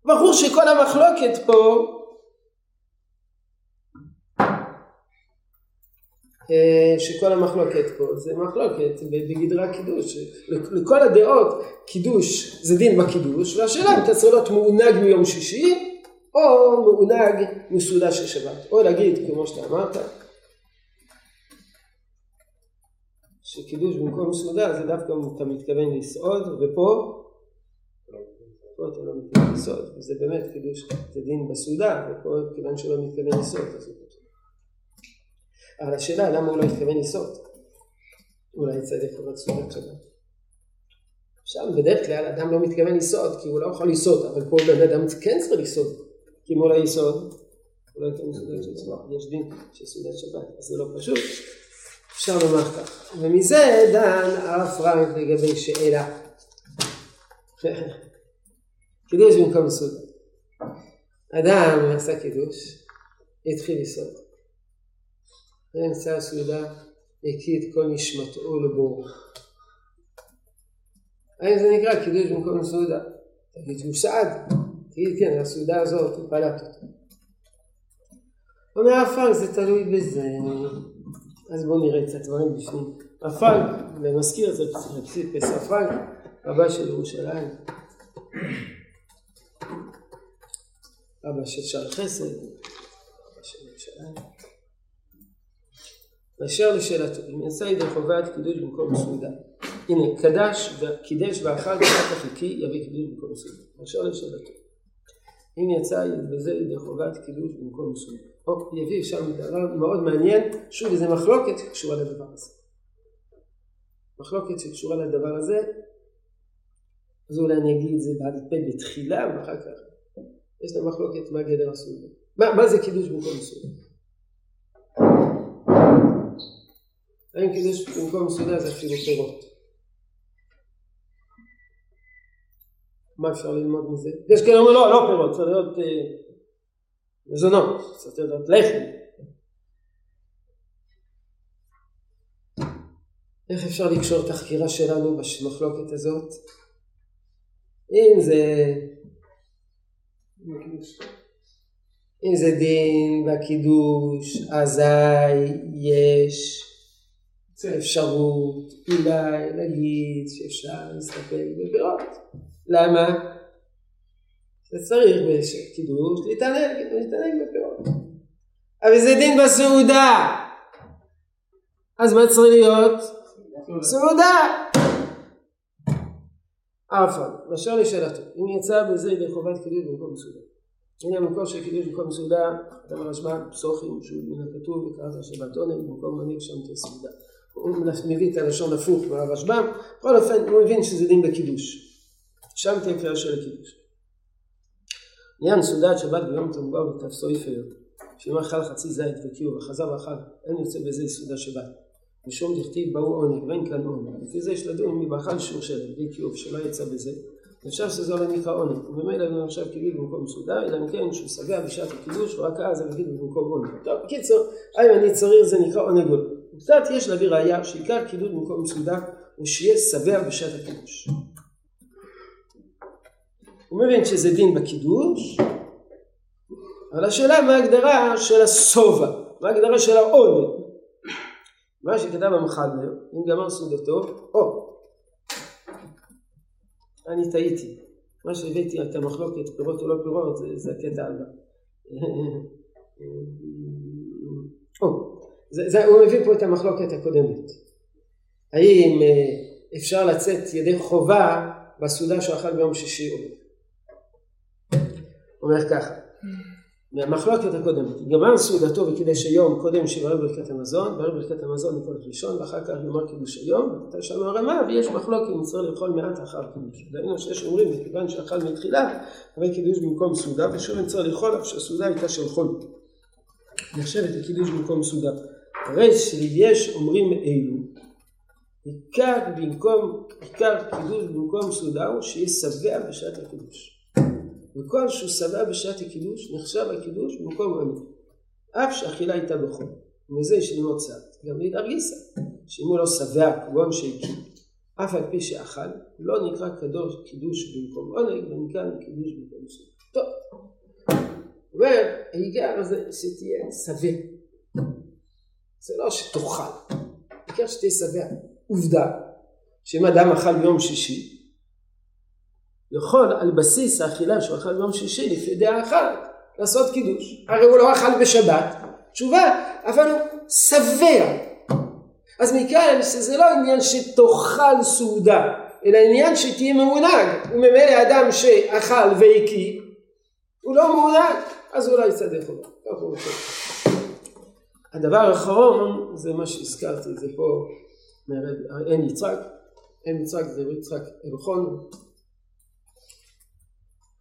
ברור שכל המחלוקת פה אה, שכל המחלוקת פה זה מחלוקת בגדרי הקידוש. לכל הדעות קידוש זה דין בקידוש, והשאלה אם אתה צריך להיות מעונג מיום שישי או מעונג מסעודה של שבת. או להגיד כמו שאתה אמרת שקידוש במקום סעודה זה דווקא אתה מתכוון לסעוד ופה פה אתה לא מתכוון לסעוד וזה באמת קידוש זה דין בסעודה ופה כיוון שלא מתכוון לסעוד אז הוא. אבל השאלה למה הוא לא התכוון לסעוד? אולי צדק חובת סעודת שבת שם בדרך כלל אדם לא מתכוון לסעוד כי הוא לא יכול לסעוד אבל פה בן אדם כן צריך לסעוד. כי אם הוא לא יסעוד הוא לא ייתן סעודת שבת יש דין של סעודת שבת אז זה לא פשוט אפשר לומר כך. ומזה דן הרב פרנק לגבי שאלה. קידוש במקום סעודה. אדם עשה קידוש, התחיל לסעוד. באמצע הסעודה הקיא את כל נשמתו לבור. האם זה נקרא קידוש במקום סעודה? תגיד שהוא סעד, תגיד כן, הסעודה הזאת הוא פלט אותה. אומר הרב פרנק זה תלוי בזה. אז בואו נראה קצת דברים בפנים. הפרנק, ומזכיר את זה פסח פרנק, רבה של ירושלים, אבא של שער חסד, אבא של ירושלים. באשר לשאלתו, אם יצא ידי חובת קידוש במקום סעודה. הנה, קדש וקידש ואכל כך הקיא יביא קידוש במקום סעודה. באשר לשאלתו. אם יצא בזה ידי חובת קידוש במקום סעודה. או, יביא שם דבר מאוד מעניין, שוב איזה מחלוקת שקשורה לדבר הזה. מחלוקת שקשורה לדבר הזה, אז אולי אני אגיד את זה בעל פה בתחילה ואחר כך. יש לה מחלוקת מה גדר הסעודה. מה, מה זה קידוש במקום סעודה? האם קידוש במקום סעודה זה אפילו פירות? מה אפשר ללמוד מזה? יש כאלה אומרים לא, לא פירות, צריך להיות אה, מזונות, צריך להיות לחם. איך אפשר לקשור את החקירה שלנו במחלוקת הזאת? אם זה אם זה דין בקידוש, אזי יש אפשרות אולי להגיד שאפשר להסתפק בפירות. למה? זה צריך בקידוש להתענג, להתענג בפירות. אבל זה דין בסעודה. אז מה צריך להיות? סעודה. עפן, באשר לשאלתו, אם יצא בזה ידי חובת קידוש במקום סעודה. הנה המקור של קידוש במקום סעודה, אדם הרשב"א, פסוחים, שהוא מן הכתוב, וקראת השבת עונג, במקום מנהיג שם תהיה סעודה. הוא מביא את הלשון הפוך מהרשב"ם, בכל אופן הוא מבין שזה דין בקידוש. שם תהיה קריאה של הקידוש. עניין סעודת שבת ביום תמוגר ותפסו יפר, שאם אכל חצי זית וקיור וחזר ואכל, אין יוצא בזה סעודה שבת. משום דכתיב באו עונג ואין כאן עונג. לפי זה יש לדון מי באכל שיעור שלם, בלי קיוב שלא יצא בזה. אפשר שזה לא נקרא עונג. וממילא אני עכשיו קיביל במקום סעודה, אלא אם כן שהוא שבע בשעת הקידוש, ורק אז אני אגיד במקום עונג. טוב, בקיצור, האם אני צריך זה נקרא עונג עונג. קצת יש להביא ראייה שעיקר קידוד במקום סעודה הוא שיהיה שבע בשעת הקידוש. הוא מבין שזה דין בקידוש, אבל השאלה מה ההגדרה של השובע, מה ההגדרה של העונג. מה שכתב המחבר, אם גמר סעודתו, או, אני טעיתי, מה שהבאתי את המחלוקת פירות או לא פירות זה, זה הקטע הבא. או, זה, זה, הוא מביא פה את המחלוקת הקודמת. האם אפשר לצאת ידי חובה בסעודה שאכל ביום שישי או לא? אומר ככה, מהמחלוקת הקודמת, גמר סעודתו וקידש היום קודם שיברר ברכת המזון, ברר ברכת המזון לכל ראשון ואחר כך יאמר קידוש היום, וכתב שם הרמה ויש מחלוקת אם צריך לאכול מעט אחר קידוש. דהיינו שיש אומרים מכיוון שאכל מתחילה, הרי קידוש במקום סעודה ושוב אם צריך לאכול אף שהסעודה הייתה של חול. נחשבת לקידוש במקום סעודה. הרי שיש אומרים אלו, עיקר במקום, עיקר קידוש במקום סעודה הוא שיהיה שבע בשעת הקידוש. וכל שהוא שבע בשעת הקידוש נחשב הקידוש במקום עני. אף שאכילה הייתה בחול. ומזה יש ללמוד צד. גם מאידך גיסא, שאם הוא לא שבע כגון שהקים, אף על פי שאכל, לא נקרא קדוש קידוש במקום עונג, ונקרא קידוש במקום סעודה. טוב. אומר, העיקר הזה שתהיה שבע. זה לא שתאכל, העיקר שתהיה שבע. עובדה, שאם אדם אכל ביום שישי, יכול על בסיס האכילה שהוא אכל ביום שישי לפי דעה אחת לעשות קידוש. הרי הוא לא אכל בשבת, תשובה, אבל הוא שבע. אז מכאן שזה לא עניין שתאכל סעודה, אלא עניין שתהיה מעונג. וממילא אדם שאכל והקיא, הוא לא מעונג, אז הוא לא יצטרך אותו. הדבר האחרון זה מה שהזכרתי, זה פה אין יצחק, אין יצחק זה יצחק אלחון,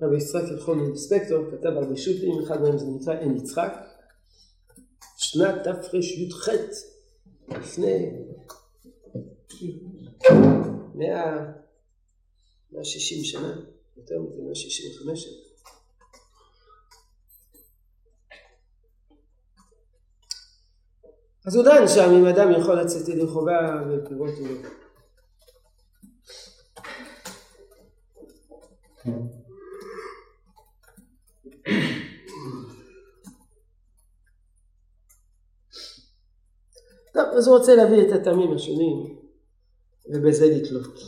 רבי יצחק אלחון אינספקטור כתב על רשו"תים, אחד מהם זה נקרא עין יצחק, שנת תרי"ח לפני מאה, שישים שנה, יותר מזה, שישים וחמש. אז הוא דן שם אם אדם יכול לצאת ידי חובה ופירות או טוב, אז הוא רוצה להביא את הטעמים השונים ובזה לתלות.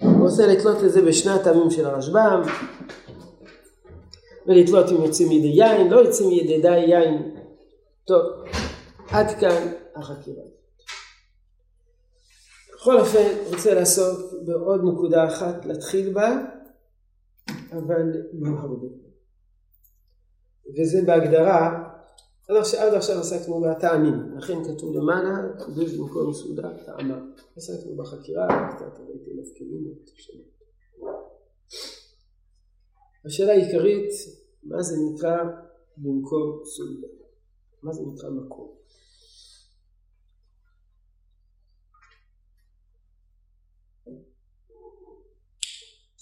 הוא רוצה לתלות את זה בשני הטעמים של הרשב"ם ולתלות אם יוצאים מידי יין, לא יוצאים מידי די יין. טוב, עד כאן החקירה. בכל אופן רוצה לעסוק בעוד נקודה אחת להתחיל בה, אבל לא הרבה. וזה בהגדרה, עד עכשיו, עסקנו בטעמים, לכן כתוב למעלה, קידוש במקום סעודה, טעמה. עסקנו בחקירה, קצת ראיתי מפקידים השאלה העיקרית, מה זה נקרא במקום סעודה? מה זה נקרא מקום?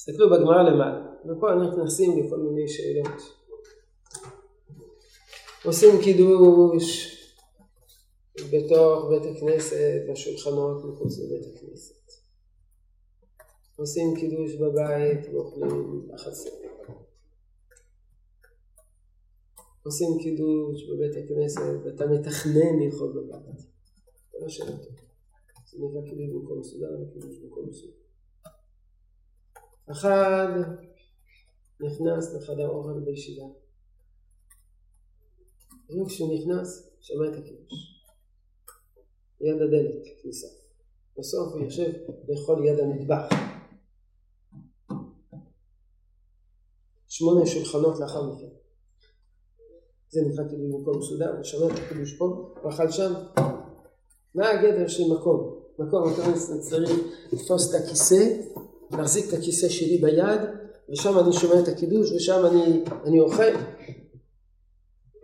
תסתכלו בגמרא למעלה, ופה אנחנו נכנסים לכל מיני שאלות. עושים קידוש בתוך בית הכנסת, השולחנות מחוץ לבית הכנסת. עושים קידוש בבית ואוכלים בחצר. עושים קידוש בבית הכנסת ואתה מתכנן לאכול בבית. זה לא שאלה טובה. זה נקרא קידוש במקום מסודר וקידוש במקום מסודר. אחד נכנס לחדר אוכל בישיבה. היום כשהוא נכנס, שמע את הקידוש. ליד הדלת, כניסה. בסוף הוא יושב לאכול ליד המטבח. שמונה שולחנות לאחר מכן. זה נקרא קידוש במקום מסודר, הוא שמע את הקידוש פה, הוא אכל שם. מה הגדר של מקום? מקום, אתה צריך לתפוס את הכיסא להחזיק את הכיסא שלי ביד, ושם אני שומע את הקידוש, ושם אני, אני אוכל.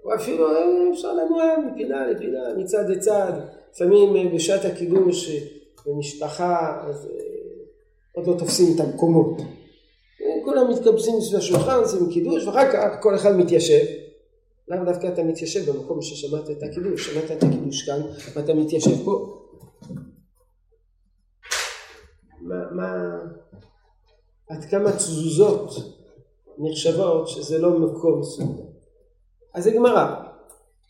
או אפילו אפשר לנוע מפינה לפינה, מצד לצד, לפעמים אה, בשעת הקידוש אה, במשפחה, אז אה, עוד לא תופסים את המקומות. כולם מתקבצים סביב השולחן, עושים קידוש, ואחר כך כל אחד מתיישב. למה דווקא אתה מתיישב במקום ששמעת את הקידוש? שמעת את הקידוש כאן, ואתה מתיישב פה. מה, מה, עד כמה תזוזות נחשבות שזה לא מקום סעודה. אז זה גמרא,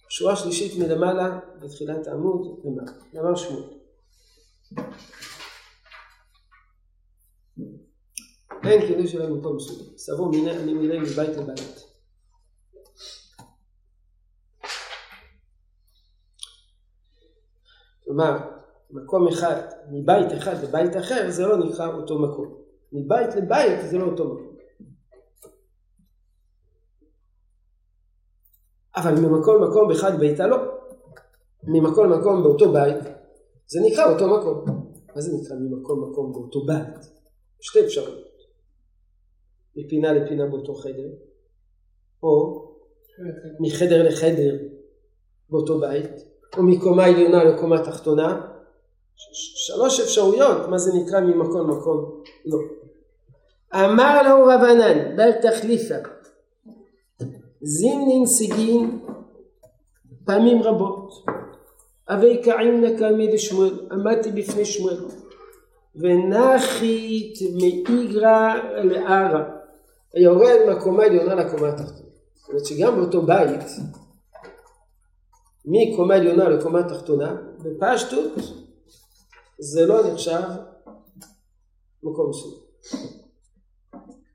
שורה שלישית מלמעלה בתחילת העמוד למעלה, אמר שמואל. אין קידוש שלהם מקום סעודה, סבור אני מיני מבית לבית. כלומר, מקום אחד, מבית אחד לבית אחר, זה לא נקרא אותו מקום. מבית לבית זה לא אותו מקום. אבל ממקום למקום באחד ביתה לא. ממקום למקום באותו בית, זה נקרא אותו מקום. מה זה נקרא ממקום למקום באותו בית? שתי אפשרויות. מפינה לפינה באותו חדר, או מחדר לחדר באותו בית, או מקומה עליונה לקומה תחתונה. שלוש אפשרויות, מה זה נקרא ממקום למקום? לא. אמר לו רבנן, בר תחליפה, זימנין סיגין פעמים רבות. אבי קעים נקמי דשמואל, עמדתי בפני שמואל, ונחית מאיגרא לערא, יורד מהקומה העליונה לקומה התחתונה. זאת אומרת שגם באותו בית, מקומה עליונה לקומה תחתונה, בפשטות זה לא נחשב מקום מסוים.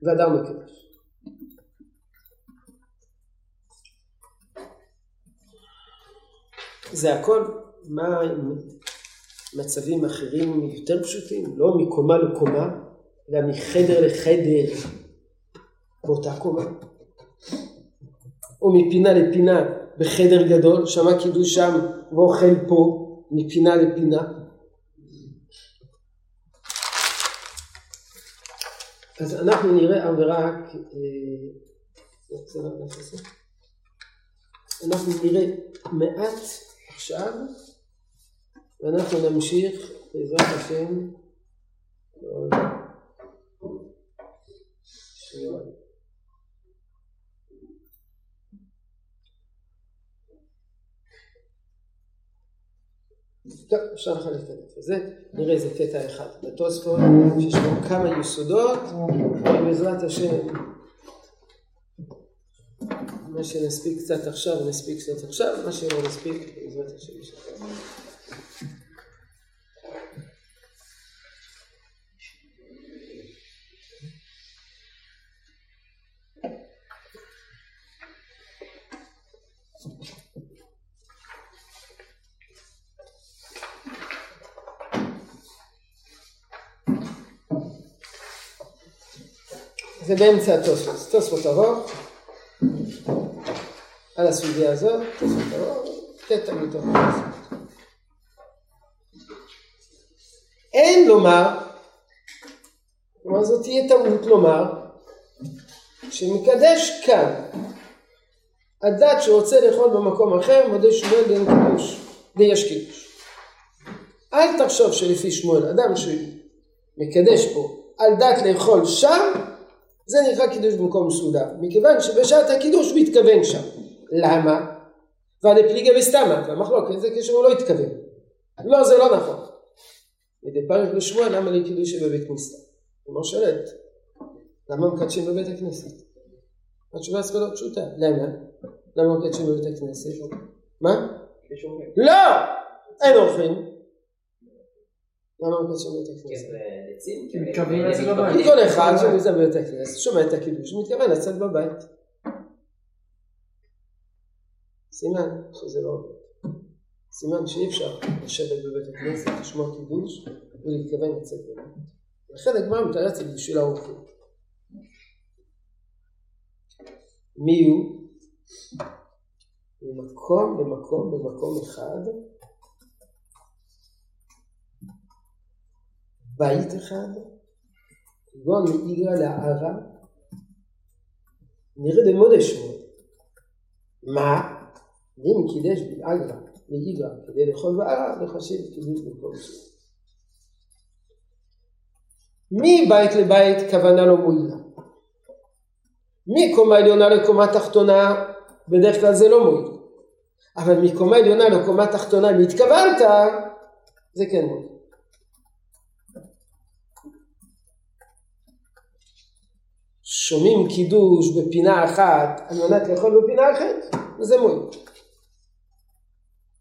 ואדם מקדש. זה הכל, מה עם מצבים אחרים יותר פשוטים? לא מקומה לקומה, אלא מחדר לחדר באותה קומה. או מפינה לפינה בחדר גדול, שמע קידוש שם ואוכל פה, מפינה לפינה. אז אנחנו נראה אך ורק, אנחנו נראה מעט עכשיו, ואנחנו נמשיך בעזרת השם טוב, אפשר לחלק את הדף הזה, נראה איזה קטע אחד. בתוספות, שיש בו כמה יסודות, ובעזרת השם, מה שנספיק קצת עכשיו, נספיק קצת עכשיו, מה שלא נספיק, בעזרת השם. זה באמצע התוספות, תוספות ארוך, על הסוגיה הזאת, תוספות ארוך, קטע מתוך התוספות. אין לומר, כלומר זאת תהיה טעות לומר, שמקדש כאן הדת שרוצה לאכול במקום אחר מודה שמואל דין קידוש, די יש קידוש. אל תחשוב שלפי שמואל אדם שמקדש פה על דת לאכול שם זה נקרא קידוש במקום מסודר, מכיוון שבשעת הקידוש הוא התכוון שם. למה? ועדי פליגה וסתמה, והמחלוקת זה כשהוא לא התכוון. לא, זה לא נכון. מדי פרק לשמוע למה לי קידוש בבית כניסה? כלומר שואלת, למה מקדשים בבית הכנסת? התשובה להיות פשוטה, למה? למה מקדשים בבית הכנסת? מה? לא! אין אורחים. למה מקדשים בבית הכנסת? מתכוונים לצאת בבית. כי כל אחד שנמצא בבית הכנסת שומע את הקידוש ומתכוון לצאת בבית. סימן שזה לא עובד. סימן שאי אפשר לשבת בבית הכנסת, לשמוע קידוש ולהתכוון לצאת בבית. לכן הגמרא מתרצת בשביל האורחים. מי הוא? ממקום במקום במקום אחד בית אחד, כגון מאיגרא לערא, נראה דמודה שמואל. מה? אם קידש באגרא מאיגרא כדי לאכול בערא, לחשיב קידוש במקום שמואל. מבית לבית כוונה לא מועילה. מקומה עליונה לקומה תחתונה בדרך כלל זה לא מועיל. אבל מקומה עליונה לקומה תחתונה אם התכוונת זה כן מועיל. שומעים קידוש בפינה אחת על מנת לאכול בפינה אחרת, זה מועיל.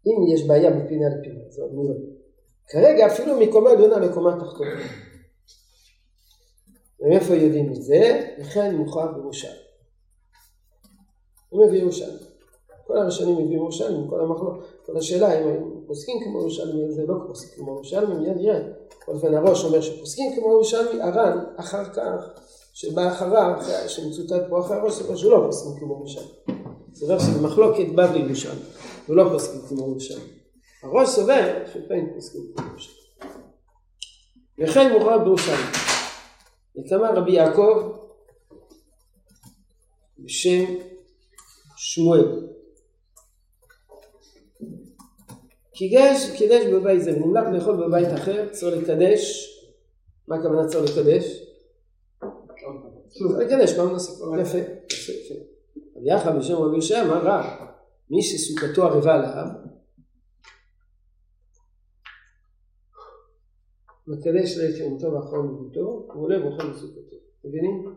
אם יש בעיה מפינה לפינה, זה עוד נראה. כרגע אפילו מקומה עליונה לקומה תחתונה. ומאיפה יודעים את זה? לכן מוכרח בירושלים. הוא מביא ירושלים. כל הראשונים הביאו ירושלמים, כל המחלוק, כל השאלה אם הם פוסקים כמו ירושלמי, זה לא פוסקים כמו ירושלמי, מיד נראה. בכל אופן הראש אומר שפוסקים כמו ירושלמי, הר"ן אחר כך, שבא אחריו, שמצוטט פה אחרי הראש, סובר שלא פוסקים כמו ירושלמי. סובר שבמחלוקת בבלי ירושלמי, ולא פוסקים כמו ירושלמי. הראש סובר שפעמים פוסקים כמו ירושלמי. וכן מוכר בירושלים. וכמה רבי יעקב בשם שמואל. קידש, קידש בבית זה ונמלך לאכול בבית אחר, צריך לקדש, מה הכוונה צריך לקדש? לקדש, מה נעשה? יפה, יפה, יפה. רבי יחד בשם רבי ישעיה אמר רע, מי שסוכתו ערבה עליו, מקדש לאפשרותו ואחרון בביתו, הוא עולה ואוכל בסוכתו. מבינים?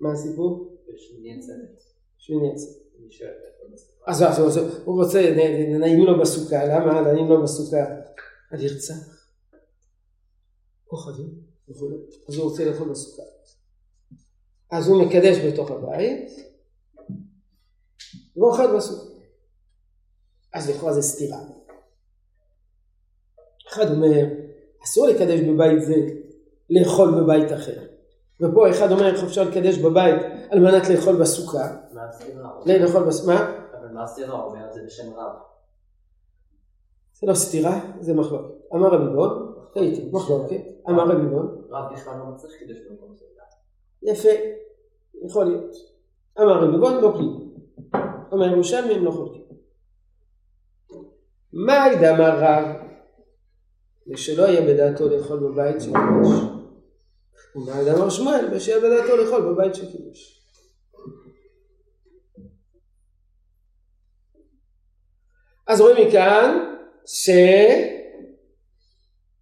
מה הסיפור? שמיני עצרת. אז הוא רוצה, נעים לו בסוכה, למה נעים לו בסוכה? על ירצח, כוכבים וכו', אז הוא רוצה לאכול בסוכה. אז הוא מקדש בתוך הבית, ואוכל בסוכה. אז לכאורה זה סתירה. אחד אומר, אסור לקדש בבית זה, לאכול בבית אחר. ופה אחד אומר איך אפשר לקדש בבית על מנת לאכול בסוכה. מה הסתירה? לאכול בסוכה. אבל מה הסתירה? הוא אומר את זה בשם רב. זה לא סתירה, זה מחלוקת. אמר רבי בון, טעיתי, מחלוקת, אמר רבי בון. רב בכלל לא מצריך קידוש במקום זה. יפה, יכול להיות. אמר רבי בון, לא כלי. אומר ירושלמי הם לא חולקים. מה הידע אמר רב? ושלא יהיה בדעתו לאכול בבית של. ומה הידע אמר שמואל? ושיהיה בדעתו לאכול בבית של קידוש. אז רואים מכאן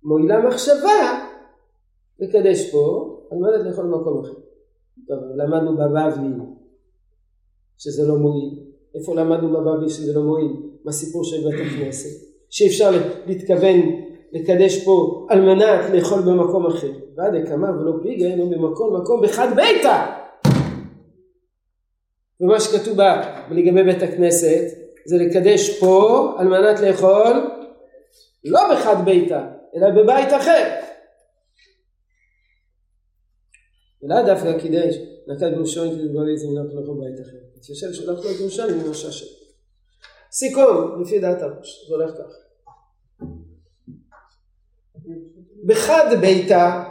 שמועילה מחשבה לקדש פה על מנת לאכול במקום אחר. טוב, למדנו בבבלי שזה לא מועיל. איפה למדנו בבבלי שזה לא מועיל? מהסיפור של בית הכנסת. שאפשר להתכוון לקדש פה על מנת לאכול במקום אחר. ועד הקמה ולא פליגה אינו במקום מקום בחד ביתה. ומה שכתוב בה לגבי בית הכנסת זה לקדש פה על מנת לאכול לא בחד ביתה אלא בבית אחר. ולא דווקא קידש נקד בראשון כדי לדבר איזה מילה לאכול בבית אחר. התיישב שלח לו ירושלים עם הששת. סיכום לפי דעת הראש זה הולך ככה. בחד ביתה,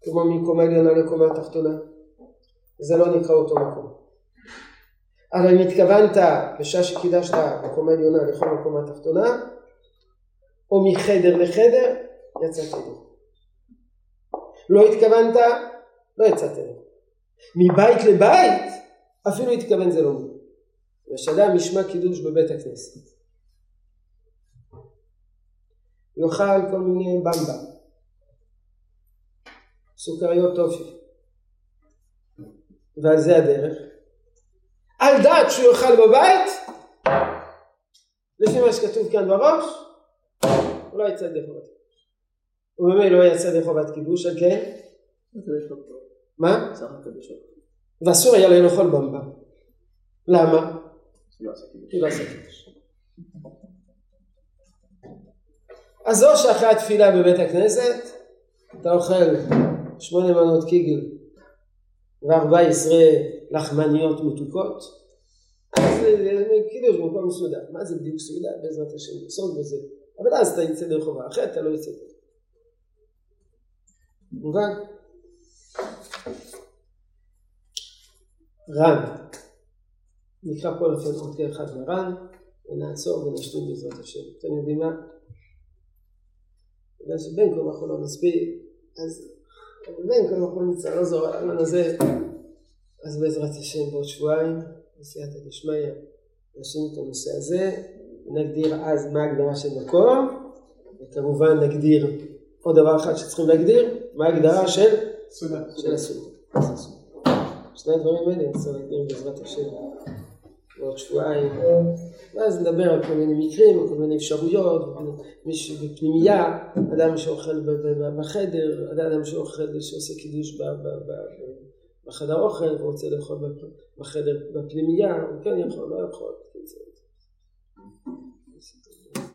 כמו מקומה עליונה לקומה תחתונה, זה לא נקרא אותו מקום. אבל אם התכוונת בשעה שקידשת מקומה עליונה לכל מקומה תחתונה, או מחדר לחדר, יצאת ידו. לא התכוונת, לא יצאת ידו. מבית לבית, אפילו התכוון זה לא מובן. ושאדם ישמע קידוש בבית הכנסת. יאכל כל מיני במבה, סוכריות טופי, ועל זה הדרך. על דעת שהוא יאכל בבית, לפי מה שכתוב כאן בראש, הוא לא יצא ידי חובת קידוש. הוא באמת לא יצא חובת קידוש, על כן? מה? ואסור היה לו לאכול במבה. למה? כי לא עשה קידוש. אז או שאחרי התפילה בבית הכנסת אתה אוכל שמונה מנות קיגל וארבע עשרה לחמניות מתוקות אז זה קידוש במקום מסודר. מה זה בדיוק סעודה? בעזרת השם בסוד וזה. אבל אז אתה יצא דרך חובה, אחרת אתה לא יצא דרך. מובן? רן. נקרא פה לפעמים עוד כאחד לרן ונעצור ונשלים בעזרת השם. אתם יודעים מה? בגלל שבין כה וכה לא נספיק, אז בין כה וכה נמצא, לא זו הרעיון הזה, אז בעזרת השם בעוד שבועיים, בסייעתא דשמיא, נשלים את הנושא הזה, נגדיר אז מה ההגדרה של מקום, וכמובן נגדיר עוד דבר אחד שצריכים להגדיר, מה ההגדרה של? סעודה. של הסעודה. שני הדברים האלה נצטרך להגדיר בעזרת השם בעוד שבועיים, ואז נדבר על כל מיני מקרים, על כל מיני אפשרויות, מישהו בפנימייה, אדם שאוכל בחדר, אדם שאוכל, שעושה קידוש בחדר אוכל, והוא רוצה לאכול בחדר, בפנימייה, הוא כן יכול, לא יכול.